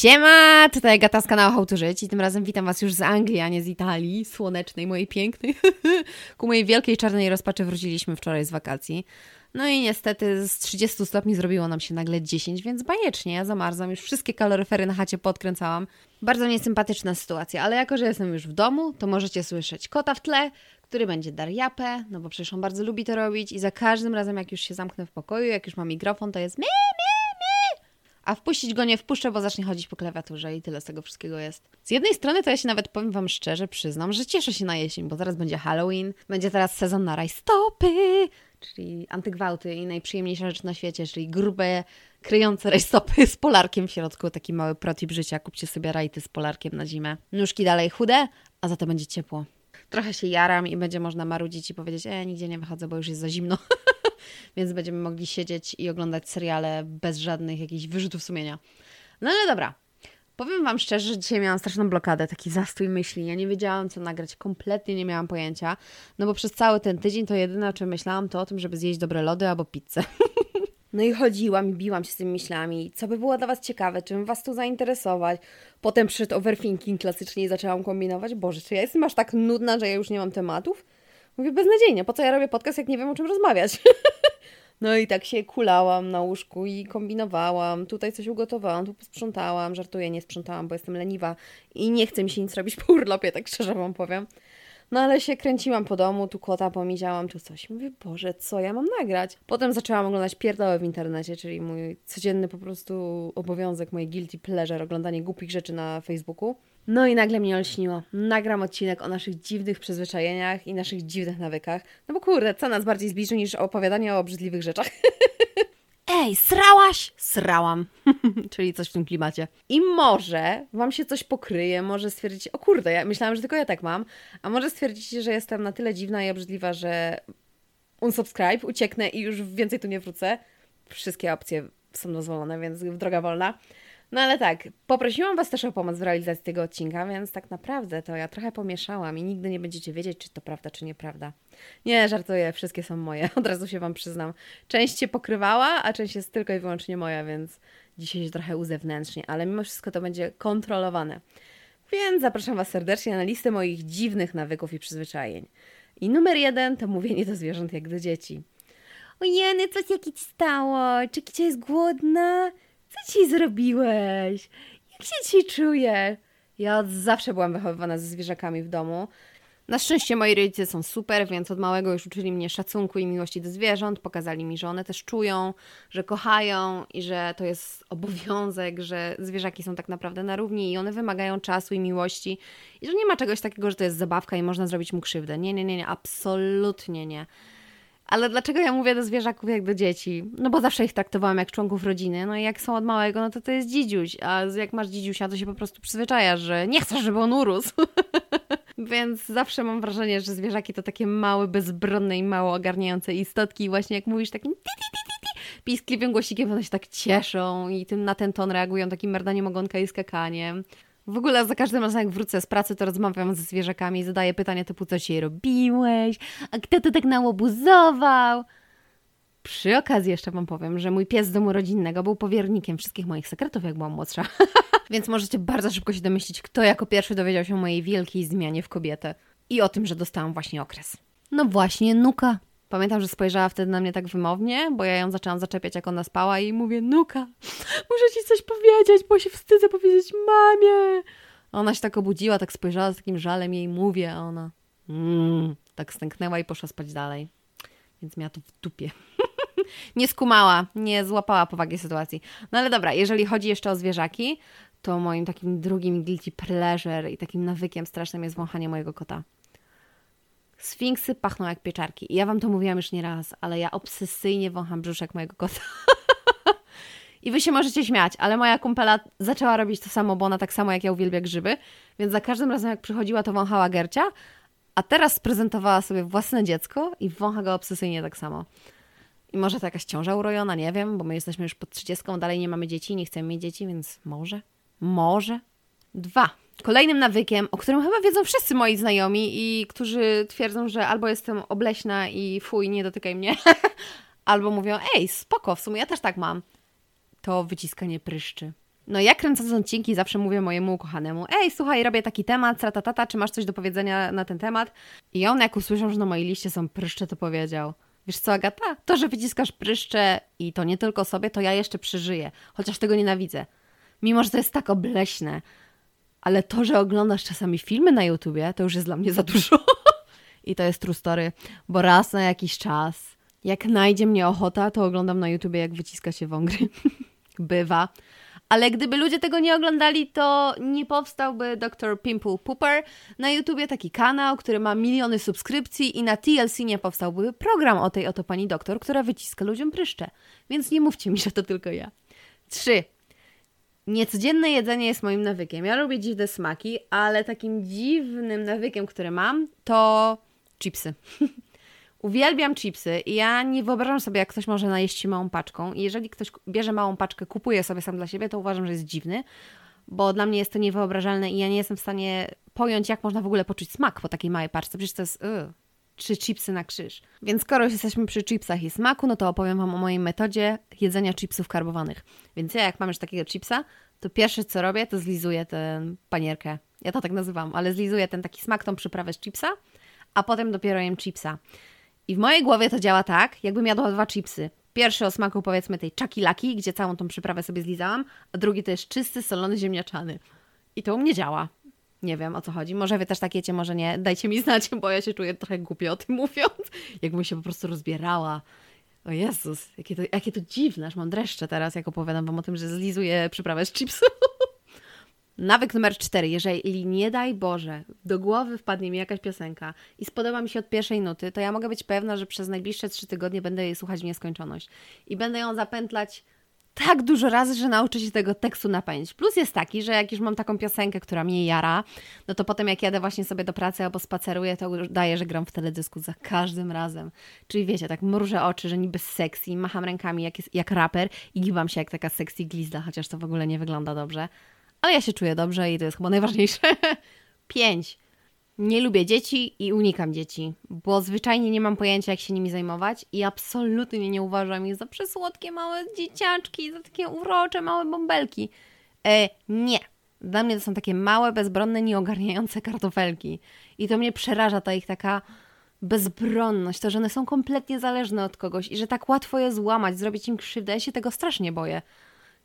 Siema, tutaj Gata z kanału How to Żyć i tym razem witam Was już z Anglii, a nie z Italii, słonecznej, mojej pięknej. Ku mojej wielkiej czarnej rozpaczy wróciliśmy wczoraj z wakacji. No i niestety z 30 stopni zrobiło nam się nagle 10, więc bajecznie, ja zamarzam, już wszystkie kaloryfery na chacie podkręcałam. Bardzo niesympatyczna sytuacja, ale jako, że jestem już w domu, to możecie słyszeć kota w tle, który będzie dar japę, no bo przecież on bardzo lubi to robić i za każdym razem, jak już się zamknę w pokoju, jak już mam mikrofon, to jest mi. A wpuścić go nie wpuszczę, bo zacznie chodzić po klawiaturze i tyle z tego wszystkiego jest. Z jednej strony to ja się nawet powiem Wam szczerze, przyznam, że cieszę się na jesień, bo zaraz będzie Halloween, będzie teraz sezon na rajstopy, czyli antygwałty i najprzyjemniejsza rzecz na świecie, czyli grube, kryjące rajstopy z polarkiem w środku. Taki mały protip życia. Kupcie sobie rajty z polarkiem na zimę. Nóżki dalej chude, a za to będzie ciepło. Trochę się jaram i będzie można marudzić i powiedzieć, e, nigdzie nie wychodzę, bo już jest za zimno. Więc będziemy mogli siedzieć i oglądać seriale bez żadnych jakichś wyrzutów sumienia. No ale dobra. Powiem Wam szczerze, że dzisiaj miałam straszną blokadę, taki zastój myśli. Ja nie wiedziałam, co nagrać, kompletnie nie miałam pojęcia. No bo przez cały ten tydzień to jedyne, o czym myślałam, to o tym, żeby zjeść dobre lody albo pizzę. No i chodziłam i biłam się z tymi myślami, co by było dla Was ciekawe, czym Was tu zainteresować. Potem przyszedł overthinking klasycznie i zaczęłam kombinować. Boże, czy ja jestem aż tak nudna, że ja już nie mam tematów? Mówię, beznadziejnie, po co ja robię podcast, jak nie wiem, o czym rozmawiać? No i tak się kulałam na łóżku i kombinowałam. Tutaj coś ugotowałam, tu posprzątałam. Żartuję, nie sprzątałam, bo jestem leniwa i nie chce mi się nic robić po urlopie, tak szczerze Wam powiem. No ale się kręciłam po domu, tu kota pomiziałam, tu coś. Mówię, Boże, co ja mam nagrać? Potem zaczęłam oglądać pierdoły w internecie, czyli mój codzienny po prostu obowiązek, moje guilty pleasure, oglądanie głupich rzeczy na Facebooku. No i nagle mnie olśniło. Nagram odcinek o naszych dziwnych przyzwyczajeniach i naszych dziwnych nawykach. No bo kurde, co nas bardziej zbliży niż opowiadanie o obrzydliwych rzeczach. Ej, srałaś? Srałam. Czyli coś w tym klimacie. I może Wam się coś pokryje, może stwierdzić, o kurde, ja myślałam, że tylko ja tak mam, a może stwierdzicie, że jestem na tyle dziwna i obrzydliwa, że unsubscribe, ucieknę i już więcej tu nie wrócę. Wszystkie opcje są dozwolone, więc droga wolna. No ale tak, poprosiłam Was też o pomoc w realizacji tego odcinka, więc tak naprawdę to ja trochę pomieszałam i nigdy nie będziecie wiedzieć, czy to prawda, czy nieprawda. Nie, żartuję, wszystkie są moje, od razu się Wam przyznam. Część się pokrywała, a część jest tylko i wyłącznie moja, więc dzisiaj się trochę uzewnętrznie, ale mimo wszystko to będzie kontrolowane. Więc zapraszam Was serdecznie na listę moich dziwnych nawyków i przyzwyczajeń. I numer jeden to mówienie do zwierząt jak do dzieci. Ojeny, coś jak ci stało? Czy Kicia jest głodna? Co ci zrobiłeś? Jak się dzisiaj czujesz? Ja zawsze byłam wychowywana ze zwierzakami w domu. Na szczęście moi rodzice są super, więc od małego już uczyli mnie szacunku i miłości do zwierząt. Pokazali mi, że one też czują, że kochają i że to jest obowiązek, że zwierzaki są tak naprawdę na równi i one wymagają czasu i miłości. I że nie ma czegoś takiego, że to jest zabawka i można zrobić mu krzywdę. Nie, nie, nie, nie, absolutnie nie. Ale dlaczego ja mówię do zwierzaków jak do dzieci? No bo zawsze ich traktowałam jak członków rodziny. No i jak są od małego, no to to jest dzidziuś. A jak masz dzidziusia, to się po prostu przyzwyczajasz, że nie chcesz, żeby on urósł. Więc zawsze mam wrażenie, że zwierzaki to takie małe, bezbronne i mało ogarniające istotki. I właśnie jak mówisz takim piskliwym głosikiem, one się tak cieszą i tym na ten ton reagują takim merdaniem ogonka i skakaniem. W ogóle za każdym razem, jak wrócę z pracy, to rozmawiam ze zwierzakami i zadaję pytanie typu, co dzisiaj robiłeś? A kto to tak nałobuzował? Przy okazji jeszcze Wam powiem, że mój pies z domu rodzinnego był powiernikiem wszystkich moich sekretów, jak byłam młodsza. Więc możecie bardzo szybko się domyślić, kto jako pierwszy dowiedział się o mojej wielkiej zmianie w kobietę. I o tym, że dostałam właśnie okres. No właśnie, Nuka. Pamiętam, że spojrzała wtedy na mnie tak wymownie, bo ja ją zaczęłam zaczepiać, jak ona spała i mówię, Nuka, muszę Ci coś powiedzieć, bo się wstydzę powiedzieć mamie. Ona się tak obudziła, tak spojrzała z takim żalem jej mówię, a ona mm, tak stęknęła i poszła spać dalej. Więc miała to w dupie. nie skumała, nie złapała powagi sytuacji. No ale dobra, jeżeli chodzi jeszcze o zwierzaki, to moim takim drugim guilty pleasure i takim nawykiem strasznym jest wąchanie mojego kota. Sfinksy pachną jak pieczarki. I ja wam to mówiłam już nie raz, ale ja obsesyjnie wącham brzuszek mojego kota. I wy się możecie śmiać, ale moja kumpela zaczęła robić to samo, bo ona tak samo jak ja uwielbia grzyby, więc za każdym razem jak przychodziła, to wąchała Gercia, a teraz sprezentowała sobie własne dziecko i wącha go obsesyjnie tak samo. I może to jakaś ciąża urojona, nie wiem, bo my jesteśmy już pod 30, dalej nie mamy dzieci, nie chcemy mieć dzieci, więc może, może. Dwa. Kolejnym nawykiem, o którym chyba wiedzą wszyscy moi znajomi i którzy twierdzą, że albo jestem obleśna i fuj, nie dotykaj mnie, albo mówią, ej, spoko, w sumie ja też tak mam, to wyciskanie pryszczy. No ja kręcąc odcinki zawsze mówię mojemu ukochanemu, ej, słuchaj, robię taki temat, tratatata, czy masz coś do powiedzenia na ten temat? I on jak usłyszał, że na mojej liście są pryszcze, to powiedział, wiesz co Agata, to, że wyciskasz pryszcze i to nie tylko sobie, to ja jeszcze przeżyję, chociaż tego nienawidzę. Mimo, że to jest tak obleśne, ale to, że oglądasz czasami filmy na YouTubie, to już jest dla mnie za dużo. I to jest true story, bo raz na jakiś czas, jak najdzie mnie ochota, to oglądam na YouTubie, jak wyciska się wągry. Bywa. Ale gdyby ludzie tego nie oglądali, to nie powstałby Dr. Pimple Pooper na YouTubie, taki kanał, który ma miliony subskrypcji i na TLC nie powstałby program o tej oto pani doktor, która wyciska ludziom pryszcze. Więc nie mówcie mi, że to tylko ja. Trzy. Niecodzienne jedzenie jest moim nawykiem. Ja lubię dziwne smaki, ale takim dziwnym nawykiem, który mam, to chipsy. Uwielbiam chipsy i ja nie wyobrażam sobie, jak ktoś może najeść się małą paczką. I jeżeli ktoś bierze małą paczkę, kupuje sobie sam dla siebie, to uważam, że jest dziwny, bo dla mnie jest to niewyobrażalne i ja nie jestem w stanie pojąć, jak można w ogóle poczuć smak po takiej małej paczce. Przecież to jest... Yy, trzy chipsy na krzyż. Więc skoro jesteśmy przy chipsach i smaku, no to opowiem Wam o mojej metodzie jedzenia chipsów karbowanych. Więc ja jak mam już takiego chipsa, to pierwsze co robię, to zlizuję tę panierkę. Ja to tak nazywam, ale zlizuję ten taki smak, tą przyprawę z chipsa, a potem dopiero jem chipsa. I w mojej głowie to działa tak, jakbym jadła dwa chipsy. Pierwszy o smaku powiedzmy tej czaki-laki, gdzie całą tą przyprawę sobie zlizałam, a drugi to jest czysty, solony ziemniaczany. I to u mnie działa. Nie wiem o co chodzi. Może wy też tak jecie, może nie. Dajcie mi znać, bo ja się czuję trochę głupio o tym mówiąc. Jakbym się po prostu rozbierała. O Jezus, jakie to, jakie to dziwne, aż mam dreszcze teraz, jak opowiadam wam o tym, że zlizuję przyprawę z chipsu. Nawyk numer cztery. Jeżeli nie daj Boże, do głowy wpadnie mi jakaś piosenka i spodoba mi się od pierwszej nuty, to ja mogę być pewna, że przez najbliższe trzy tygodnie będę jej słuchać w nieskończoność. I będę ją zapętlać tak dużo razy, że nauczę się tego tekstu na pamięć. Plus jest taki, że jak już mam taką piosenkę, która mnie jara, no to potem jak jadę właśnie sobie do pracy albo spaceruję, to daję, że gram w teledysku za każdym razem. Czyli wiecie, tak mrużę oczy, że niby sexy, macham rękami jak, jest, jak raper i giwam się jak taka sexy glizda, chociaż to w ogóle nie wygląda dobrze. Ale ja się czuję dobrze i to jest chyba najważniejsze. Pięć. Nie lubię dzieci i unikam dzieci, bo zwyczajnie nie mam pojęcia, jak się nimi zajmować i absolutnie nie uważam ich za przesłodkie małe dzieciaczki, za takie urocze małe bąbelki. E, nie. Dla mnie to są takie małe, bezbronne, nieogarniające kartofelki. I to mnie przeraża, ta ich taka bezbronność, to, że one są kompletnie zależne od kogoś i że tak łatwo je złamać, zrobić im krzywdę. Ja się tego strasznie boję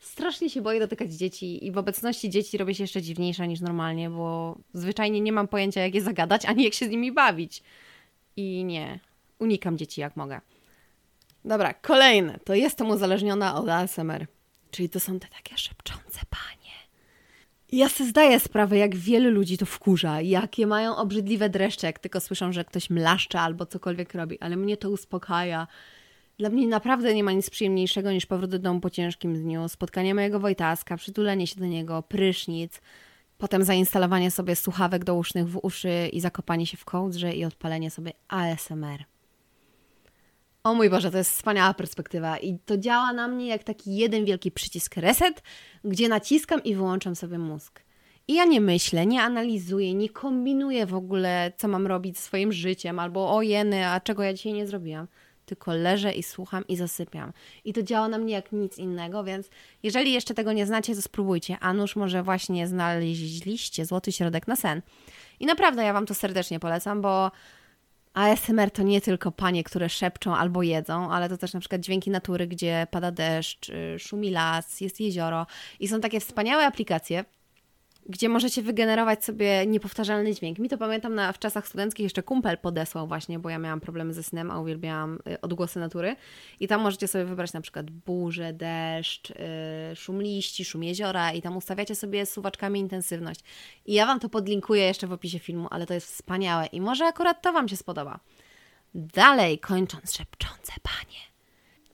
strasznie się boję dotykać dzieci i w obecności dzieci robię się jeszcze dziwniejsza niż normalnie, bo zwyczajnie nie mam pojęcia, jak je zagadać, ani jak się z nimi bawić. I nie, unikam dzieci jak mogę. Dobra, kolejne. To jestem uzależniona od ASMR. Czyli to są te takie szepczące panie. Ja sobie zdaję sprawę, jak wielu ludzi to wkurza, jakie mają obrzydliwe dreszcze, jak tylko słyszą, że ktoś mlaszcza albo cokolwiek robi, ale mnie to uspokaja. Dla mnie naprawdę nie ma nic przyjemniejszego niż powrót do domu po ciężkim dniu, spotkanie mojego Wojtaska, przytulenie się do niego, prysznic, potem zainstalowanie sobie słuchawek dousznych w uszy i zakopanie się w kołdrze i odpalenie sobie ASMR. O mój Boże, to jest wspaniała perspektywa i to działa na mnie jak taki jeden wielki przycisk reset, gdzie naciskam i wyłączam sobie mózg. I ja nie myślę, nie analizuję, nie kombinuję w ogóle, co mam robić swoim życiem, albo o jeny, a czego ja dzisiaj nie zrobiłam tylko leżę i słucham i zasypiam. I to działa na mnie jak nic innego, więc jeżeli jeszcze tego nie znacie, to spróbujcie. A nuż może właśnie znaleźliście złoty środek na sen. I naprawdę ja Wam to serdecznie polecam, bo ASMR to nie tylko panie, które szepczą albo jedzą, ale to też na przykład dźwięki natury, gdzie pada deszcz, y, szumi las, jest jezioro. I są takie wspaniałe aplikacje, gdzie możecie wygenerować sobie niepowtarzalny dźwięk. Mi to pamiętam na, w czasach studenckich jeszcze kumpel podesłał właśnie, bo ja miałam problemy ze snem, a uwielbiałam y, odgłosy natury. I tam możecie sobie wybrać na przykład burzę, deszcz, yy, szum liści, szum jeziora i tam ustawiacie sobie suwaczkami intensywność. I ja Wam to podlinkuję jeszcze w opisie filmu, ale to jest wspaniałe i może akurat to Wam się spodoba. Dalej, kończąc szepczące panie.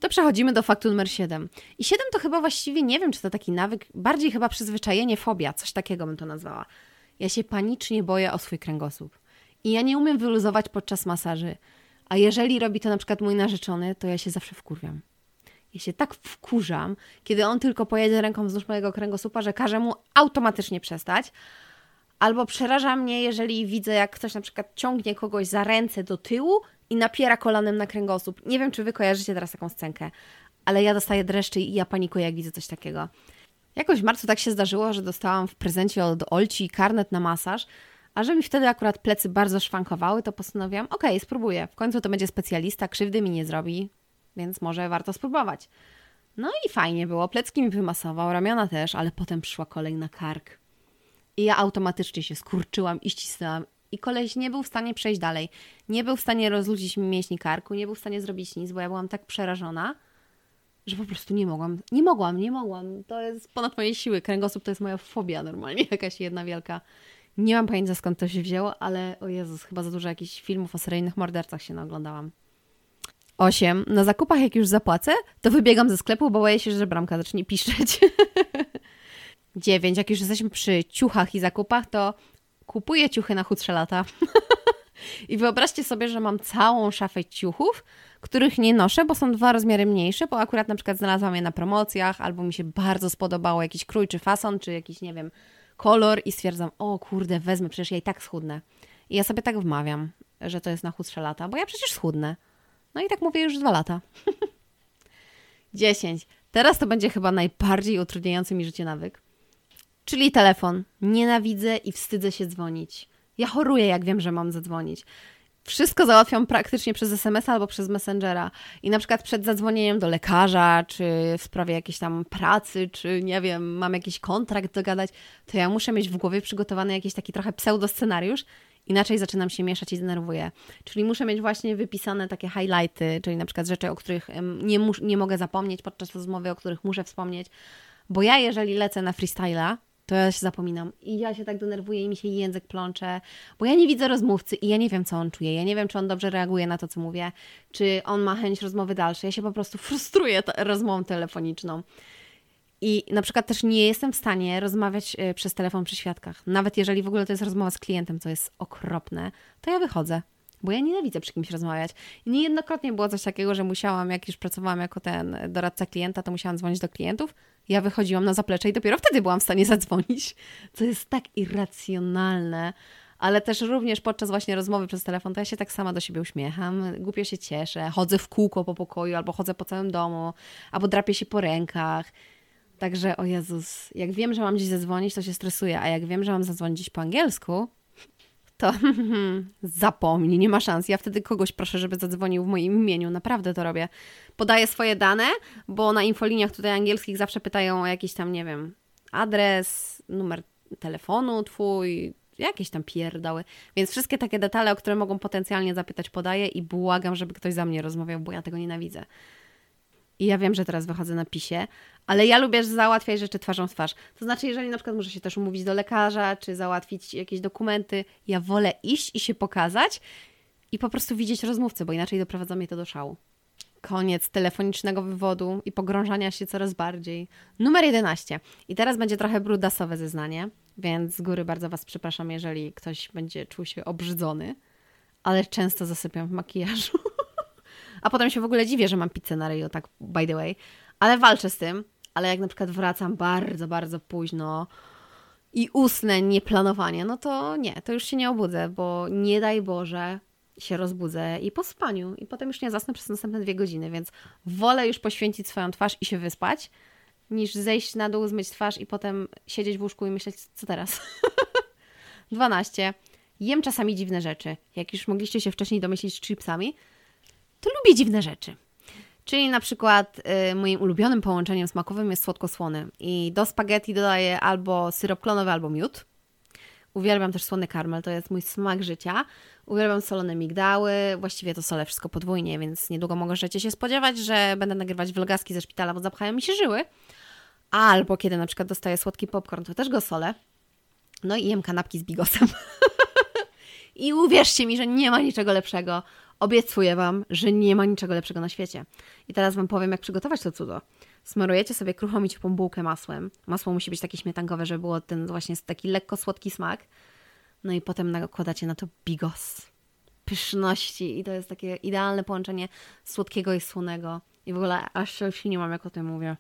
To przechodzimy do faktu numer 7. I 7 to chyba właściwie nie wiem, czy to taki nawyk, bardziej chyba przyzwyczajenie, fobia, coś takiego bym to nazwała. Ja się panicznie boję o swój kręgosłup. I ja nie umiem wyluzować podczas masaży. A jeżeli robi to na przykład mój narzeczony, to ja się zawsze wkurwiam. Ja się tak wkurzam, kiedy on tylko pojedzie ręką wzdłuż mojego kręgosłupa, że każe mu automatycznie przestać. Albo przeraża mnie, jeżeli widzę, jak ktoś na przykład ciągnie kogoś za ręce do tyłu i napiera kolanem na kręgosłup. Nie wiem, czy wy kojarzycie teraz taką scenkę, ale ja dostaję dreszczy i ja panikuję, jak widzę coś takiego. Jakoś w marcu tak się zdarzyło, że dostałam w prezencie od Olci karnet na masaż, a że mi wtedy akurat plecy bardzo szwankowały, to postanowiłam, okej, okay, spróbuję. W końcu to będzie specjalista, krzywdy mi nie zrobi, więc może warto spróbować. No i fajnie było, plecki mi wymasował, ramiona też, ale potem przyszła kolej na kark. I ja automatycznie się skurczyłam i ścisnęłam. I koleś nie był w stanie przejść dalej. Nie był w stanie rozluźnić mi mięśni karku, nie był w stanie zrobić nic, bo ja byłam tak przerażona, że po prostu nie mogłam. Nie mogłam, nie mogłam. To jest ponad moje siły. Kręgosłup to jest moja fobia normalnie, jakaś jedna wielka. Nie mam pojęcia skąd to się wzięło, ale o Jezus, chyba za dużo jakichś filmów o seryjnych mordercach się naoglądałam. 8. Na zakupach jak już zapłacę, to wybiegam ze sklepu, bo boję się, że bramka zacznie piszczeć. 9. Jak już jesteśmy przy ciuchach i zakupach, to kupuję ciuchy na chudsze lata. I wyobraźcie sobie, że mam całą szafę ciuchów, których nie noszę, bo są dwa rozmiary mniejsze, bo akurat na przykład znalazłam je na promocjach, albo mi się bardzo spodobało jakiś krój, czy fason, czy jakiś, nie wiem, kolor i stwierdzam, o kurde, wezmę, przecież ja i tak schudnę. I ja sobie tak wmawiam, że to jest na chudsze lata, bo ja przecież schudnę. No i tak mówię już dwa lata. 10. Teraz to będzie chyba najbardziej utrudniający mi życie nawyk. Czyli telefon. Nienawidzę i wstydzę się dzwonić. Ja choruję, jak wiem, że mam zadzwonić. Wszystko załatwiam praktycznie przez SMS albo przez Messengera. I na przykład przed zadzwonieniem do lekarza, czy w sprawie jakiejś tam pracy, czy nie wiem, mam jakiś kontrakt dogadać, to ja muszę mieć w głowie przygotowany jakiś taki trochę pseudo-scenariusz, inaczej zaczynam się mieszać i denerwuję. Czyli muszę mieć właśnie wypisane takie highlighty, czyli na przykład rzeczy, o których nie, nie mogę zapomnieć podczas rozmowy, o których muszę wspomnieć. Bo ja, jeżeli lecę na freestyla, to ja się zapominam. I ja się tak denerwuję i mi się język plącze, bo ja nie widzę rozmówcy i ja nie wiem, co on czuje. Ja nie wiem, czy on dobrze reaguje na to, co mówię, czy on ma chęć rozmowy dalszej. Ja się po prostu frustruję rozmową telefoniczną. I na przykład też nie jestem w stanie rozmawiać e, przez telefon przy świadkach. Nawet jeżeli w ogóle to jest rozmowa z klientem, co jest okropne, to ja wychodzę. Bo ja nienawidzę przy kimś rozmawiać. I niejednokrotnie było coś takiego, że musiałam, jak już pracowałam jako ten doradca klienta, to musiałam dzwonić do klientów. Ja wychodziłam na zaplecze i dopiero wtedy byłam w stanie zadzwonić. Co jest tak irracjonalne ale też również podczas właśnie rozmowy przez telefon, to ja się tak sama do siebie uśmiecham, głupio się cieszę, chodzę w kółko po pokoju, albo chodzę po całym domu, albo drapię się po rękach. Także, o Jezus, jak wiem, że mam dziś zadzwonić, to się stresuję, a jak wiem, że mam zadzwonić po angielsku, to zapomnij, nie ma szans. Ja wtedy kogoś proszę, żeby zadzwonił w moim imieniu. Naprawdę to robię. Podaję swoje dane, bo na infoliniach tutaj angielskich zawsze pytają o jakiś tam, nie wiem, adres, numer telefonu twój, jakieś tam pierdały. Więc wszystkie takie detale, o które mogą potencjalnie zapytać, podaję i błagam, żeby ktoś za mnie rozmawiał, bo ja tego nienawidzę. I ja wiem, że teraz wychodzę na pisie, ale ja lubię załatwiać rzeczy twarzą w twarz. To znaczy, jeżeli na przykład muszę się też umówić do lekarza, czy załatwić jakieś dokumenty, ja wolę iść i się pokazać i po prostu widzieć rozmówcę, bo inaczej doprowadza mnie to do szału. Koniec telefonicznego wywodu i pogrążania się coraz bardziej. Numer 11. I teraz będzie trochę brudasowe zeznanie, więc z góry bardzo Was przepraszam, jeżeli ktoś będzie czuł się obrzydzony, ale często zasypiam w makijażu. A potem się w ogóle dziwię, że mam pizzę na ryju, tak by the way. Ale walczę z tym. Ale jak na przykład wracam bardzo, bardzo późno i usnę nieplanowanie, no to nie, to już się nie obudzę, bo nie daj Boże się rozbudzę i po spaniu i potem już nie zasnę przez następne dwie godziny, więc wolę już poświęcić swoją twarz i się wyspać, niż zejść na dół, zmyć twarz i potem siedzieć w łóżku i myśleć, co teraz. 12. Jem czasami dziwne rzeczy. Jak już mogliście się wcześniej domyślić chipsami, to lubię dziwne rzeczy. Czyli na przykład y, moim ulubionym połączeniem smakowym jest słodko-słony. I do spaghetti dodaję albo syrop klonowy, albo miód. Uwielbiam też słony karmel, to jest mój smak życia. Uwielbiam solone migdały, właściwie to solę wszystko podwójnie, więc niedługo możecie się spodziewać, że będę nagrywać vlogaski ze szpitala, bo zapchają mi się żyły. Albo kiedy na przykład dostaję słodki popcorn, to też go solę. No i jem kanapki z bigosem. I uwierzcie mi, że nie ma niczego lepszego Obiecuję Wam, że nie ma niczego lepszego na świecie. I teraz Wam powiem, jak przygotować to cudo. Smarujecie sobie kruchą i ciepłą bułkę masłem. Masło musi być takie śmietankowe, żeby było ten właśnie taki lekko słodki smak. No i potem nakładacie na to bigos. Pyszności. I to jest takie idealne połączenie słodkiego i słonego. I w ogóle aż się nie mam, jak o tym mówię.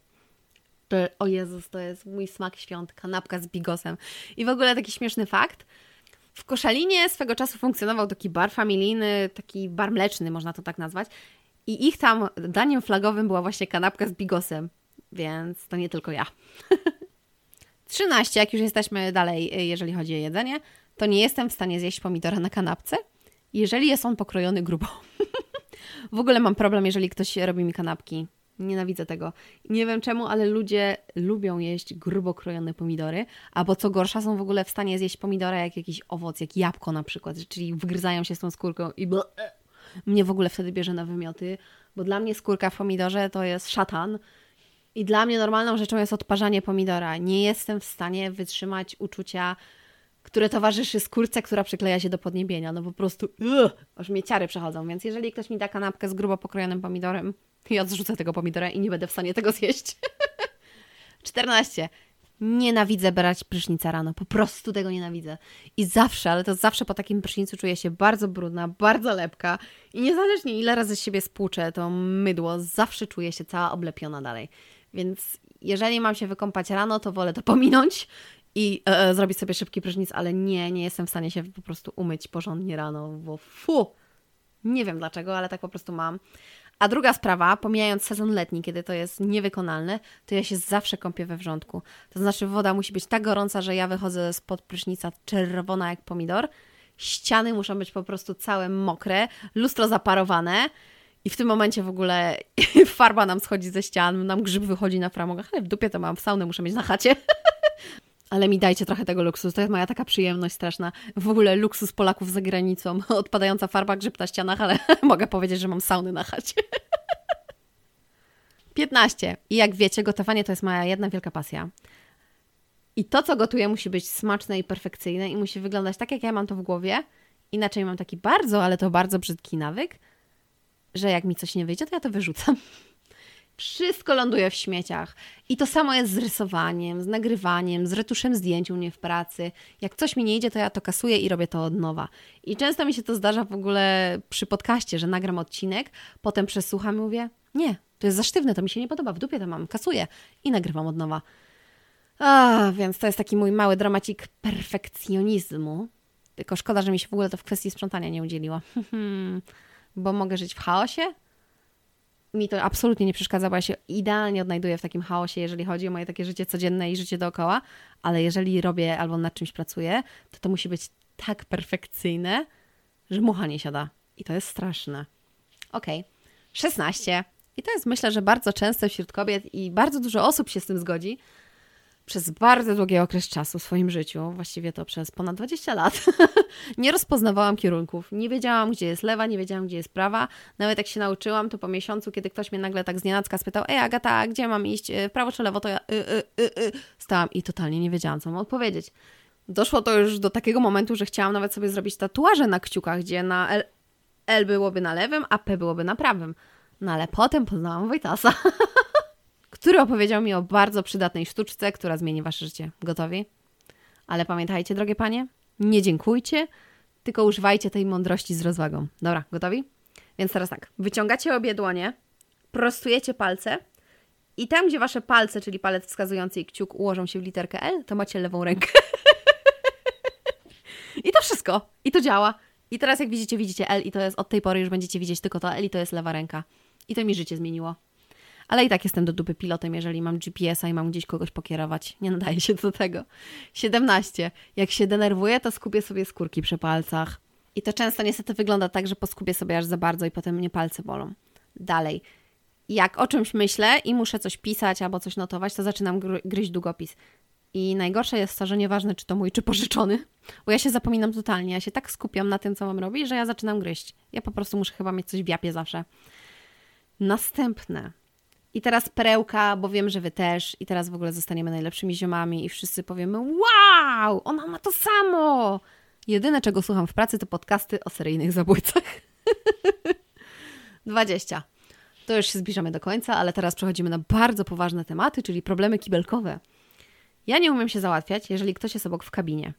To, o Jezus, to jest mój smak świąt. Kanapka z bigosem. I w ogóle taki śmieszny fakt – w Koszalinie swego czasu funkcjonował taki bar familijny, taki bar mleczny, można to tak nazwać. I ich tam daniem flagowym była właśnie kanapka z bigosem, więc to nie tylko ja. 13, jak już jesteśmy dalej, y, jeżeli chodzi o jedzenie, to nie jestem w stanie zjeść pomidora na kanapce, jeżeli jest on pokrojony grubo. w ogóle mam problem, jeżeli ktoś robi mi kanapki. Nienawidzę tego. Nie wiem czemu, ale ludzie lubią jeść grubo krojone pomidory, albo co gorsza, są w ogóle w stanie zjeść pomidora jak jakiś owoc, jak jabłko na przykład, czyli wgryzają się z tą skórką i mnie w ogóle wtedy bierze na wymioty, bo dla mnie skórka w pomidorze to jest szatan. I dla mnie normalną rzeczą jest odparzanie pomidora. Nie jestem w stanie wytrzymać uczucia, które towarzyszy skórce, która przykleja się do podniebienia. No po prostu, ugh, aż mnie ciary przechodzą. Więc jeżeli ktoś mi da kanapkę z grubo pokrojonym pomidorem, ja odrzucę tego pomidora i nie będę w stanie tego zjeść. 14. Nienawidzę brać prysznica rano. Po prostu tego nienawidzę. I zawsze, ale to zawsze po takim prysznicu czuję się bardzo brudna, bardzo lepka. I niezależnie ile razy z siebie spłuczę to mydło, zawsze czuję się cała oblepiona dalej. Więc jeżeli mam się wykąpać rano, to wolę to pominąć i e, e, zrobić sobie szybki prysznic, ale nie, nie jestem w stanie się po prostu umyć porządnie rano, bo fu! Nie wiem dlaczego, ale tak po prostu mam. A druga sprawa, pomijając sezon letni, kiedy to jest niewykonalne, to ja się zawsze kąpię we wrzątku. To znaczy woda musi być tak gorąca, że ja wychodzę spod prysznica czerwona jak pomidor. Ściany muszą być po prostu całe mokre, lustro zaparowane. I w tym momencie w ogóle farba nam schodzi ze ścian, nam grzyb wychodzi na framugach, ale w dupie to mam, saunę muszę mieć na chacie. ale mi dajcie trochę tego luksusu. To jest moja taka przyjemność straszna. W ogóle luksus Polaków za granicą. Odpadająca farba, grzyb na ścianach, ale mogę powiedzieć, że mam sauny na chacie. 15. I jak wiecie, gotowanie to jest moja jedna wielka pasja. I to, co gotuję, musi być smaczne i perfekcyjne i musi wyglądać tak, jak ja mam to w głowie. Inaczej mam taki bardzo, ale to bardzo brzydki nawyk, że jak mi coś nie wyjdzie, to ja to wyrzucam. Wszystko ląduje w śmieciach. I to samo jest z rysowaniem, z nagrywaniem, z retuszem zdjęć u mnie w pracy. Jak coś mi nie idzie, to ja to kasuję i robię to od nowa. I często mi się to zdarza w ogóle przy podcaście, że nagram odcinek, potem przesłucham i mówię, nie, to jest za sztywne, to mi się nie podoba, w dupie to mam, kasuję i nagrywam od nowa. A, więc to jest taki mój mały dramacik perfekcjonizmu. Tylko szkoda, że mi się w ogóle to w kwestii sprzątania nie udzieliło. Bo mogę żyć w chaosie, mi to absolutnie nie przeszkadza, bo ja się idealnie odnajduję w takim chaosie, jeżeli chodzi o moje takie życie codzienne i życie dookoła, ale jeżeli robię albo nad czymś pracuję, to to musi być tak perfekcyjne, że mucha nie siada. I to jest straszne. Ok, 16. I to jest myślę, że bardzo często wśród kobiet i bardzo dużo osób się z tym zgodzi, przez bardzo długi okres czasu w swoim życiu, właściwie to przez ponad 20 lat, nie rozpoznawałam kierunków. Nie wiedziałam, gdzie jest lewa, nie wiedziałam, gdzie jest prawa. Nawet jak się nauczyłam, to po miesiącu, kiedy ktoś mnie nagle tak z nienacka spytał, ej Agata, gdzie mam iść, e, prawo czy lewo, to ja y, y, y, y, stałam i totalnie nie wiedziałam, co mam odpowiedzieć. Doszło to już do takiego momentu, że chciałam nawet sobie zrobić tatuaże na kciukach, gdzie na L, L byłoby na lewym, a P byłoby na prawym. No ale potem poznałam Wojtasa. który opowiedział mi o bardzo przydatnej sztuczce, która zmieni wasze życie. Gotowi? Ale pamiętajcie, drogie panie, nie dziękujcie, tylko używajcie tej mądrości z rozwagą. Dobra, gotowi? Więc teraz tak, wyciągacie obie dłonie, prostujecie palce i tam, gdzie wasze palce, czyli palec wskazujący i kciuk ułożą się w literkę L, to macie lewą rękę. I to wszystko. I to działa. I teraz jak widzicie, widzicie L i to jest od tej pory już będziecie widzieć tylko to L i to jest lewa ręka. I to mi życie zmieniło ale i tak jestem do dupy pilotem, jeżeli mam GPS-a i mam gdzieś kogoś pokierować. Nie nadaje się do tego. 17. Jak się denerwuję, to skupię sobie skórki przy palcach. I to często niestety wygląda tak, że poskubię sobie aż za bardzo i potem mnie palce bolą. Dalej. Jak o czymś myślę i muszę coś pisać albo coś notować, to zaczynam gry gryźć długopis. I najgorsze jest to, że nieważne, czy to mój, czy pożyczony, bo ja się zapominam totalnie. Ja się tak skupiam na tym, co mam robić, że ja zaczynam gryźć. Ja po prostu muszę chyba mieć coś w japie zawsze. Następne. I teraz perełka, bo wiem, że wy też. I teraz w ogóle zostaniemy najlepszymi ziomami i wszyscy powiemy: Wow, ona ma to samo! Jedyne, czego słucham w pracy, to podcasty o seryjnych zabójcach. 20. To już się zbliżamy do końca, ale teraz przechodzimy na bardzo poważne tematy, czyli problemy kibelkowe. Ja nie umiem się załatwiać, jeżeli ktoś jest obok w kabinie.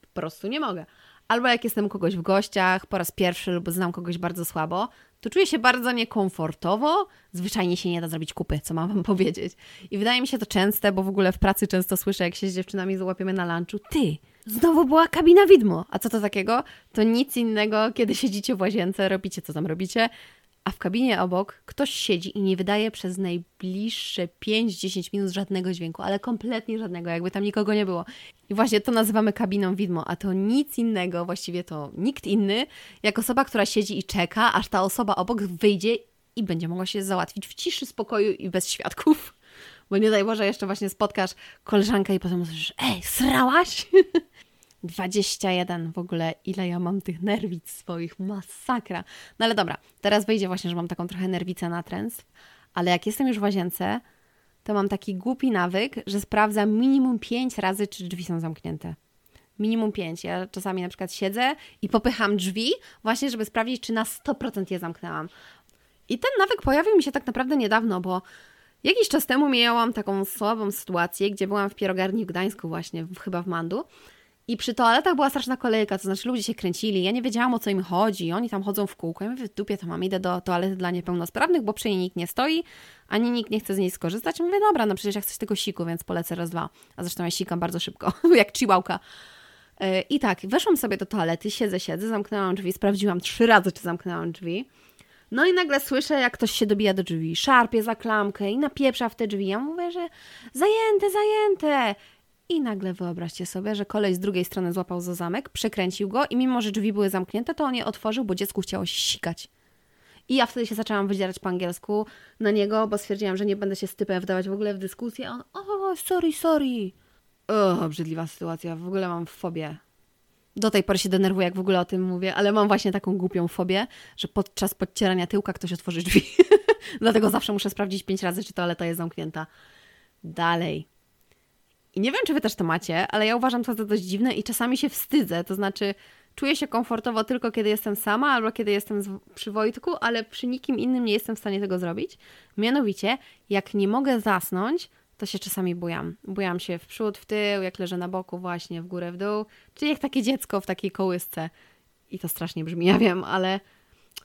Po prostu nie mogę. Albo jak jestem kogoś w gościach po raz pierwszy lub znam kogoś bardzo słabo, to czuję się bardzo niekomfortowo. Zwyczajnie się nie da zrobić kupy, co mam wam powiedzieć. I wydaje mi się to częste, bo w ogóle w pracy często słyszę, jak się z dziewczynami złapiemy na lunchu, ty, znowu była kabina widmo. A co to takiego? To nic innego, kiedy siedzicie w łazience, robicie co tam robicie, a w kabinie obok ktoś siedzi i nie wydaje przez najbliższe 5-10 minut żadnego dźwięku, ale kompletnie żadnego, jakby tam nikogo nie było. I właśnie to nazywamy kabiną widmo, a to nic innego, właściwie to nikt inny, jak osoba, która siedzi i czeka, aż ta osoba obok wyjdzie i będzie mogła się załatwić w ciszy, spokoju i bez świadków. Bo nie daj Boże, jeszcze właśnie spotkasz koleżankę i potem usłyszysz, ej, srałaś? 21 w ogóle, ile ja mam tych nerwic swoich, masakra. No ale dobra, teraz wyjdzie właśnie, że mam taką trochę nerwicę natręstw, ale jak jestem już w łazience, to mam taki głupi nawyk, że sprawdzam minimum 5 razy, czy drzwi są zamknięte. Minimum 5. Ja czasami na przykład siedzę i popycham drzwi, właśnie żeby sprawdzić, czy na 100% je zamknęłam. I ten nawyk pojawił mi się tak naprawdę niedawno, bo jakiś czas temu miałam taką słabą sytuację, gdzie byłam w pierogarni w Gdańsku właśnie, chyba w Mandu, i przy toaletach była straszna kolejka, to znaczy ludzie się kręcili, ja nie wiedziałam o co im chodzi, oni tam chodzą w kółko. Ja mówię, dupie to mam, idę do toalety dla niepełnosprawnych, bo przy niej nikt nie stoi, ani nikt nie chce z niej skorzystać. Ja mówię, dobra, no przecież ja chcę tego siku, więc polecę raz, dwa. A zresztą ja sikam bardzo szybko, jak chihuahua. E, I tak, weszłam sobie do toalety, siedzę, siedzę, zamknęłam drzwi, sprawdziłam trzy razy, czy zamknęłam drzwi. No i nagle słyszę, jak ktoś się dobija do drzwi, szarpie za klamkę i napieprza w te drzwi. Ja mówię, że zajęte, zajęte. I nagle wyobraźcie sobie, że kolej z drugiej strony złapał za zamek, przekręcił go i mimo, że drzwi były zamknięte, to on je otworzył, bo dziecku chciało się sikać. I ja wtedy się zaczęłam wydzierać po angielsku na niego, bo stwierdziłam, że nie będę się z typem wdawać w ogóle w dyskusję. On, o, sorry, sorry. O, obrzydliwa sytuacja, w ogóle mam fobię. Do tej pory się denerwuję, jak w ogóle o tym mówię, ale mam właśnie taką głupią fobię, że podczas podcierania tyłka ktoś otworzy drzwi. Dlatego zawsze muszę sprawdzić pięć razy, czy toaleta jest zamknięta. Dalej. I nie wiem, czy wy też to macie, ale ja uważam to za dość dziwne i czasami się wstydzę. To znaczy, czuję się komfortowo tylko kiedy jestem sama albo kiedy jestem przy Wojtku, ale przy nikim innym nie jestem w stanie tego zrobić. Mianowicie, jak nie mogę zasnąć, to się czasami bujam. Bujam się w przód, w tył, jak leżę na boku, właśnie w górę, w dół. Czyli jak takie dziecko w takiej kołysce. I to strasznie brzmi, ja wiem, ale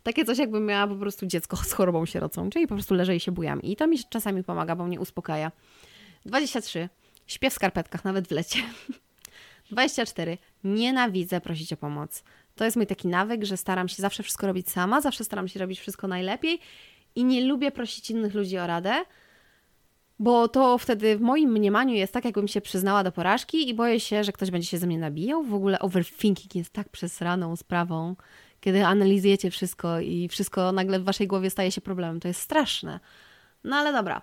takie coś jakbym miała po prostu dziecko z chorobą sierocą, czyli po prostu leżę i się bujam. I to mi czasami pomaga, bo mnie uspokaja. 23. Śpię w skarpetkach, nawet w lecie. 24. Nienawidzę prosić o pomoc. To jest mój taki nawyk, że staram się zawsze wszystko robić sama, zawsze staram się robić wszystko najlepiej i nie lubię prosić innych ludzi o radę, bo to wtedy w moim mniemaniu jest tak, jakbym się przyznała do porażki i boję się, że ktoś będzie się ze mnie nabijał. W ogóle overthinking jest tak przesraną sprawą, kiedy analizujecie wszystko i wszystko nagle w waszej głowie staje się problemem. To jest straszne. No ale dobra.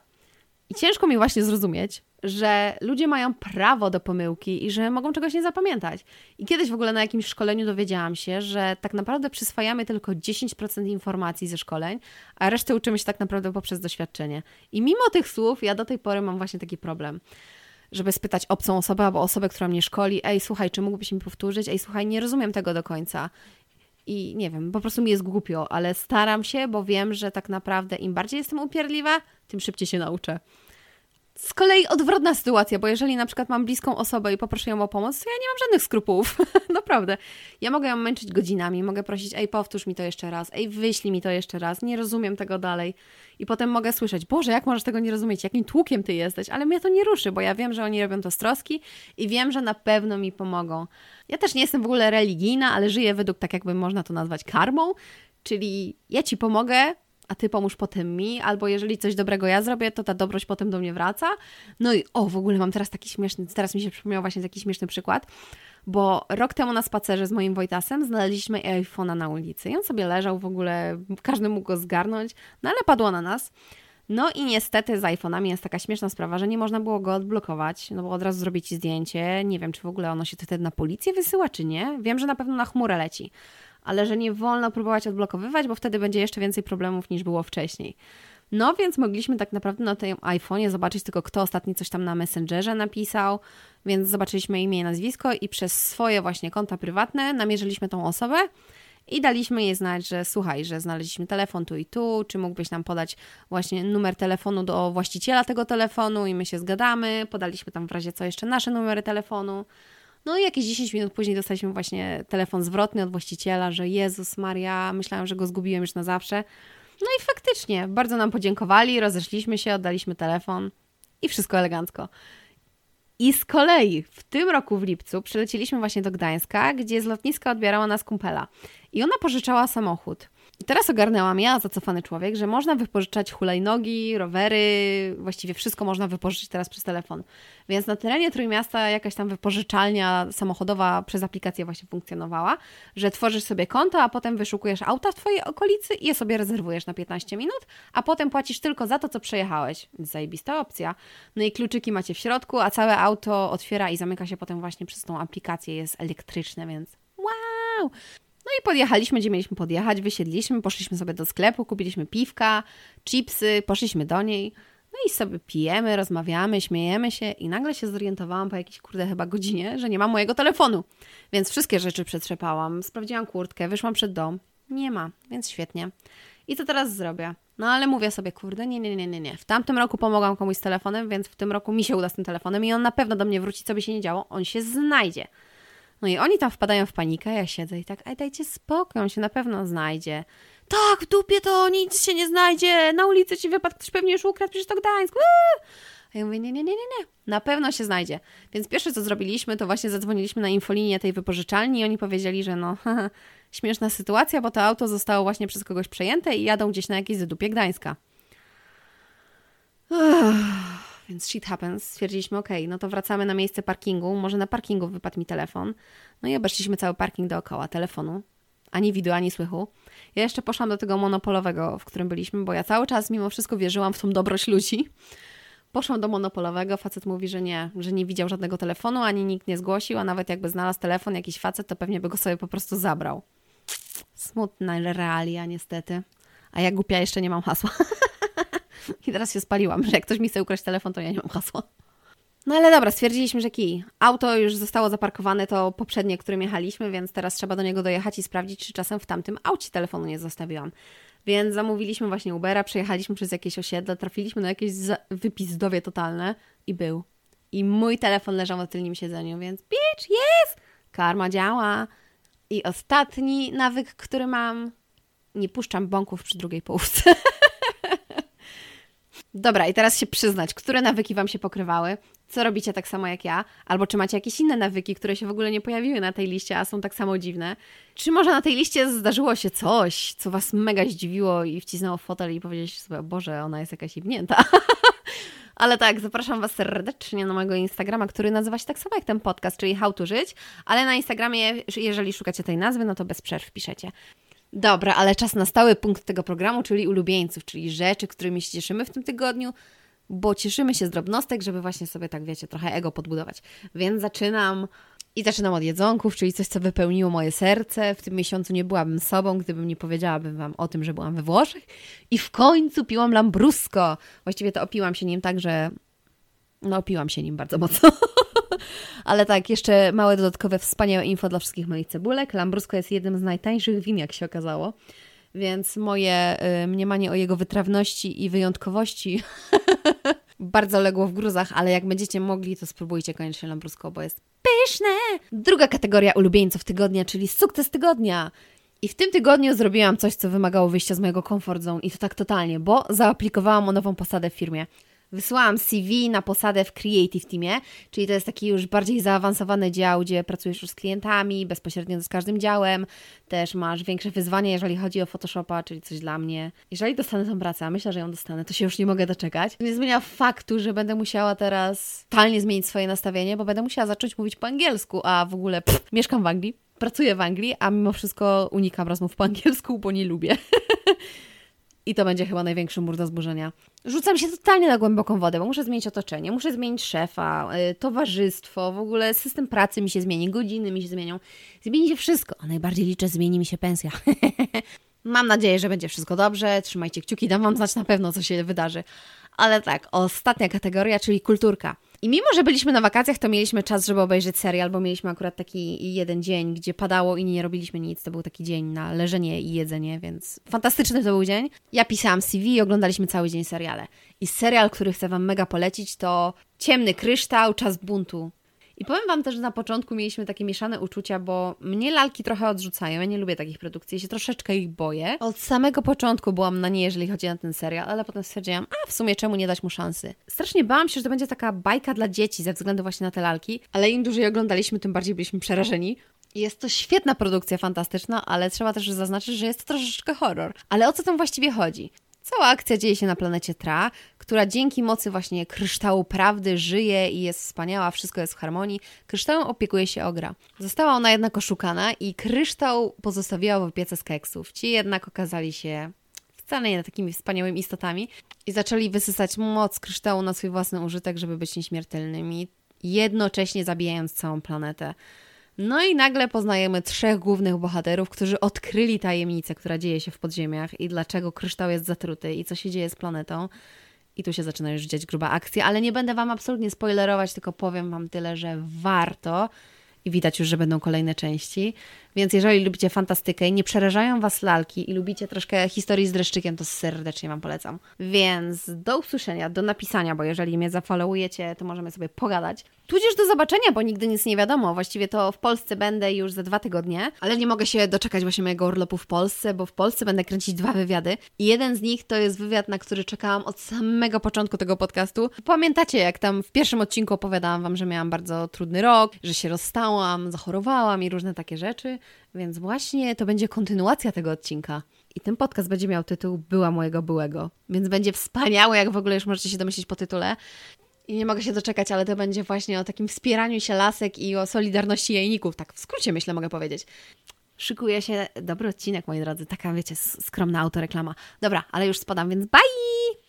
I ciężko mi właśnie zrozumieć, że ludzie mają prawo do pomyłki i że mogą czegoś nie zapamiętać. I kiedyś w ogóle na jakimś szkoleniu dowiedziałam się, że tak naprawdę przyswajamy tylko 10% informacji ze szkoleń, a resztę uczymy się tak naprawdę poprzez doświadczenie. I mimo tych słów, ja do tej pory mam właśnie taki problem żeby spytać obcą osobę albo osobę, która mnie szkoli, ej, słuchaj, czy mógłbyś mi powtórzyć? Ej, słuchaj, nie rozumiem tego do końca. I nie wiem, po prostu mi jest głupio, ale staram się, bo wiem, że tak naprawdę im bardziej jestem upierdliwa, tym szybciej się nauczę. Z kolei odwrotna sytuacja, bo jeżeli na przykład mam bliską osobę i poproszę ją o pomoc, to ja nie mam żadnych skrupułów. Naprawdę. Ja mogę ją męczyć godzinami, mogę prosić, ej, powtórz mi to jeszcze raz, ej, wyślij mi to jeszcze raz, nie rozumiem tego dalej. I potem mogę słyszeć, Boże, jak możesz tego nie rozumieć, jakim tłukiem ty jesteś, ale mnie to nie ruszy, bo ja wiem, że oni robią to z troski i wiem, że na pewno mi pomogą. Ja też nie jestem w ogóle religijna, ale żyję według, tak jakby można to nazwać, karmą, czyli ja ci pomogę, a ty pomóż potem mi, albo jeżeli coś dobrego ja zrobię, to ta dobroć potem do mnie wraca. No i o, w ogóle mam teraz taki śmieszny, teraz mi się przypomniał właśnie taki śmieszny przykład, bo rok temu na spacerze z moim Wojtasem znaleźliśmy iPhone'a na ulicy i on sobie leżał w ogóle, każdy mógł go zgarnąć, no ale padło na nas. No i niestety z iPhone'ami jest taka śmieszna sprawa, że nie można było go odblokować, no bo od razu zrobić zdjęcie. Nie wiem, czy w ogóle ono się wtedy na policję wysyła, czy nie. Wiem, że na pewno na chmurę leci ale że nie wolno próbować odblokowywać, bo wtedy będzie jeszcze więcej problemów niż było wcześniej. No więc mogliśmy tak naprawdę na tym iPhone'ie zobaczyć tylko kto ostatni coś tam na Messengerze napisał, więc zobaczyliśmy imię i nazwisko i przez swoje właśnie konta prywatne namierzyliśmy tą osobę i daliśmy jej znać, że słuchaj, że znaleźliśmy telefon tu i tu, czy mógłbyś nam podać właśnie numer telefonu do właściciela tego telefonu i my się zgadamy, podaliśmy tam w razie co jeszcze nasze numery telefonu. No i jakieś 10 minut później dostaliśmy właśnie telefon zwrotny od właściciela, że Jezus Maria, myślałam, że go zgubiłem już na zawsze. No i faktycznie, bardzo nam podziękowali, rozeszliśmy się, oddaliśmy telefon i wszystko elegancko. I z kolei w tym roku w lipcu przylecieliśmy właśnie do Gdańska, gdzie z lotniska odbierała nas kumpela. I ona pożyczała samochód. I teraz ogarnęłam ja, zacofany człowiek, że można wypożyczać hulajnogi, rowery, właściwie wszystko można wypożyczyć teraz przez telefon. Więc na terenie Trójmiasta jakaś tam wypożyczalnia samochodowa przez aplikację właśnie funkcjonowała, że tworzysz sobie konto, a potem wyszukujesz auta w Twojej okolicy i je sobie rezerwujesz na 15 minut, a potem płacisz tylko za to, co przejechałeś. Zajebista opcja. No i kluczyki macie w środku, a całe auto otwiera i zamyka się potem właśnie przez tą aplikację. Jest elektryczne, więc wow! No i podjechaliśmy, gdzie mieliśmy podjechać, wysiedliśmy, poszliśmy sobie do sklepu, kupiliśmy piwka, chipsy, poszliśmy do niej. No i sobie pijemy, rozmawiamy, śmiejemy się i nagle się zorientowałam po jakiejś, kurde, chyba godzinie, że nie ma mojego telefonu. Więc wszystkie rzeczy przetrzepałam, sprawdziłam kurtkę, wyszłam przed dom. Nie ma, więc świetnie. I co teraz zrobię? No ale mówię sobie, kurde, nie, nie, nie, nie, nie. W tamtym roku pomogłam komuś z telefonem, więc w tym roku mi się uda z tym telefonem i on na pewno do mnie wróci, co by się nie działo, on się znajdzie. No i oni tam wpadają w panikę, ja siedzę i tak, ej, dajcie spokój, on się na pewno znajdzie. Tak, w dupie to nic się nie znajdzie, na ulicy ci wypadł, ktoś pewnie już ukradł, przecież to Gdańsk. A ja mówię, nie, nie, nie, nie, nie, na pewno się znajdzie. Więc pierwsze, co zrobiliśmy, to właśnie zadzwoniliśmy na infolinię tej wypożyczalni i oni powiedzieli, że no, haha, śmieszna sytuacja, bo to auto zostało właśnie przez kogoś przejęte i jadą gdzieś na jakieś zadupie Gdańska. Uff. Więc shit happens. Stwierdziliśmy, ok, no to wracamy na miejsce parkingu. Może na parkingu wypadł mi telefon. No i obeszliśmy cały parking dookoła telefonu. Ani widu, ani słychu. Ja jeszcze poszłam do tego monopolowego, w którym byliśmy, bo ja cały czas mimo wszystko wierzyłam w tą dobroć ludzi. Poszłam do monopolowego, facet mówi, że nie, że nie widział żadnego telefonu, ani nikt nie zgłosił, a nawet jakby znalazł telefon jakiś facet, to pewnie by go sobie po prostu zabrał. Smutna realia niestety. A ja głupia jeszcze nie mam hasła. I teraz się spaliłam, że jak ktoś mi chce ukraść telefon, to ja nie mam hasła. No ale dobra, stwierdziliśmy, że kij. Auto już zostało zaparkowane, to poprzednie, którym jechaliśmy, więc teraz trzeba do niego dojechać i sprawdzić, czy czasem w tamtym aucie telefonu nie zostawiłam. Więc zamówiliśmy właśnie Ubera, przejechaliśmy przez jakieś osiedle, trafiliśmy na jakieś wypizdowie totalne i był. I mój telefon leżał na tylnym siedzeniu, więc bitch, jest! Karma działa. I ostatni nawyk, który mam, nie puszczam bąków przy drugiej połówce. Dobra, i teraz się przyznać, które nawyki Wam się pokrywały? Co robicie tak samo jak ja? Albo czy macie jakieś inne nawyki, które się w ogóle nie pojawiły na tej liście, a są tak samo dziwne? Czy może na tej liście zdarzyło się coś, co Was mega zdziwiło i wcisnęło w fotel i powiedzieliście sobie, Boże, ona jest jakaś ibnięta. Ale tak, zapraszam Was serdecznie na mojego Instagrama, który nazywa się tak samo jak ten podcast, czyli How to Żyć, ale na Instagramie, jeżeli szukacie tej nazwy, no to bez przerw piszecie. Dobra, ale czas na stały punkt tego programu, czyli ulubieńców, czyli rzeczy, którymi się cieszymy w tym tygodniu, bo cieszymy się z drobnostek, żeby właśnie sobie tak, wiecie, trochę ego podbudować. Więc zaczynam i zaczynam od jedzonków, czyli coś, co wypełniło moje serce. W tym miesiącu nie byłabym sobą, gdybym nie powiedziałabym Wam o tym, że byłam we Włoszech. I w końcu piłam lambrusco. Właściwie to opiłam się nim tak, że... No, opiłam się nim bardzo mocno. Ale tak, jeszcze małe dodatkowe wspaniałe info dla wszystkich moich cebulek. Lambrusco jest jednym z najtańszych win, jak się okazało. Więc moje y, mniemanie o jego wytrawności i wyjątkowości bardzo legło w gruzach, ale jak będziecie mogli, to spróbujcie koniecznie Lambrusco, bo jest pyszne! Druga kategoria ulubieńców tygodnia, czyli sukces tygodnia. I w tym tygodniu zrobiłam coś, co wymagało wyjścia z mojego comfort zone i to tak totalnie, bo zaaplikowałam o nową posadę w firmie. Wysłałam CV na posadę w Creative Teamie, czyli to jest taki już bardziej zaawansowany dział, gdzie pracujesz już z klientami, bezpośrednio z każdym działem. Też masz większe wyzwania, jeżeli chodzi o Photoshopa, czyli coś dla mnie. Jeżeli dostanę tę pracę, a myślę, że ją dostanę, to się już nie mogę doczekać. Nie zmienia faktu, że będę musiała teraz totalnie zmienić swoje nastawienie, bo będę musiała zacząć mówić po angielsku, a w ogóle pff, mieszkam w Anglii, pracuję w Anglii, a mimo wszystko unikam rozmów po angielsku, bo nie lubię. I to będzie chyba największy mur do zburzenia. Rzucam się totalnie na głęboką wodę, bo muszę zmienić otoczenie, muszę zmienić szefa, yy, towarzystwo, w ogóle system pracy mi się zmieni, godziny mi się zmienią. Zmieni się wszystko, a najbardziej liczę, zmieni mi się pensja. Mam nadzieję, że będzie wszystko dobrze. Trzymajcie kciuki, dam Wam znać na pewno, co się wydarzy. Ale tak, ostatnia kategoria, czyli kulturka. I mimo, że byliśmy na wakacjach, to mieliśmy czas, żeby obejrzeć serial, bo mieliśmy akurat taki jeden dzień, gdzie padało i nie robiliśmy nic. To był taki dzień na leżenie i jedzenie, więc fantastyczny to był dzień. Ja pisałam CV i oglądaliśmy cały dzień seriale. I serial, który chcę Wam mega polecić, to Ciemny Kryształ, Czas Buntu. I powiem Wam też, że na początku mieliśmy takie mieszane uczucia, bo mnie lalki trochę odrzucają. Ja nie lubię takich produkcji, ja się troszeczkę ich boję. Od samego początku byłam na nie, jeżeli chodzi na ten serial, ale potem stwierdziłam, a w sumie czemu nie dać mu szansy. Strasznie bałam się, że to będzie taka bajka dla dzieci ze względu właśnie na te lalki, ale im dłużej oglądaliśmy, tym bardziej byliśmy przerażeni. Jest to świetna produkcja fantastyczna, ale trzeba też zaznaczyć, że jest to troszeczkę horror. Ale o co tam właściwie chodzi? Cała akcja dzieje się na planecie Tra, która dzięki mocy właśnie kryształu prawdy żyje i jest wspaniała, wszystko jest w harmonii. Kryształem opiekuje się Ogra. Została ona jednak oszukana i kryształ pozostawiła w opiece z keksów. Ci jednak okazali się wcale nie takimi wspaniałymi istotami i zaczęli wysysać moc kryształu na swój własny użytek, żeby być nieśmiertelnymi, jednocześnie zabijając całą planetę. No i nagle poznajemy trzech głównych bohaterów, którzy odkryli tajemnicę, która dzieje się w podziemiach i dlaczego kryształ jest zatruty i co się dzieje z planetą. I tu się zaczyna już dziać gruba akcja, ale nie będę Wam absolutnie spoilerować, tylko powiem Wam tyle, że warto i widać już, że będą kolejne części. Więc jeżeli lubicie fantastykę i nie przerażają Was lalki i lubicie troszkę historii z dreszczykiem, to serdecznie Wam polecam. Więc do usłyszenia, do napisania, bo jeżeli mnie zafollowujecie, to możemy sobie pogadać. Tudzież do zobaczenia, bo nigdy nic nie wiadomo. Właściwie to w Polsce będę już za dwa tygodnie, ale nie mogę się doczekać właśnie mojego urlopu w Polsce, bo w Polsce będę kręcić dwa wywiady. I jeden z nich to jest wywiad, na który czekałam od samego początku tego podcastu. Pamiętacie, jak tam w pierwszym odcinku opowiadałam Wam, że miałam bardzo trudny rok, że się rozstałam, zachorowałam i różne takie rzeczy. Więc właśnie to będzie kontynuacja tego odcinka. I ten podcast będzie miał tytuł Była mojego byłego. Więc będzie wspaniały, jak w ogóle już możecie się domyślić po tytule. I nie mogę się doczekać, ale to będzie właśnie o takim wspieraniu się lasek i o solidarności jajników. Tak w skrócie myślę, mogę powiedzieć. Szykuje się dobry odcinek, moi drodzy. Taka, wiecie, skromna autoreklama. Dobra, ale już spadam, więc bye!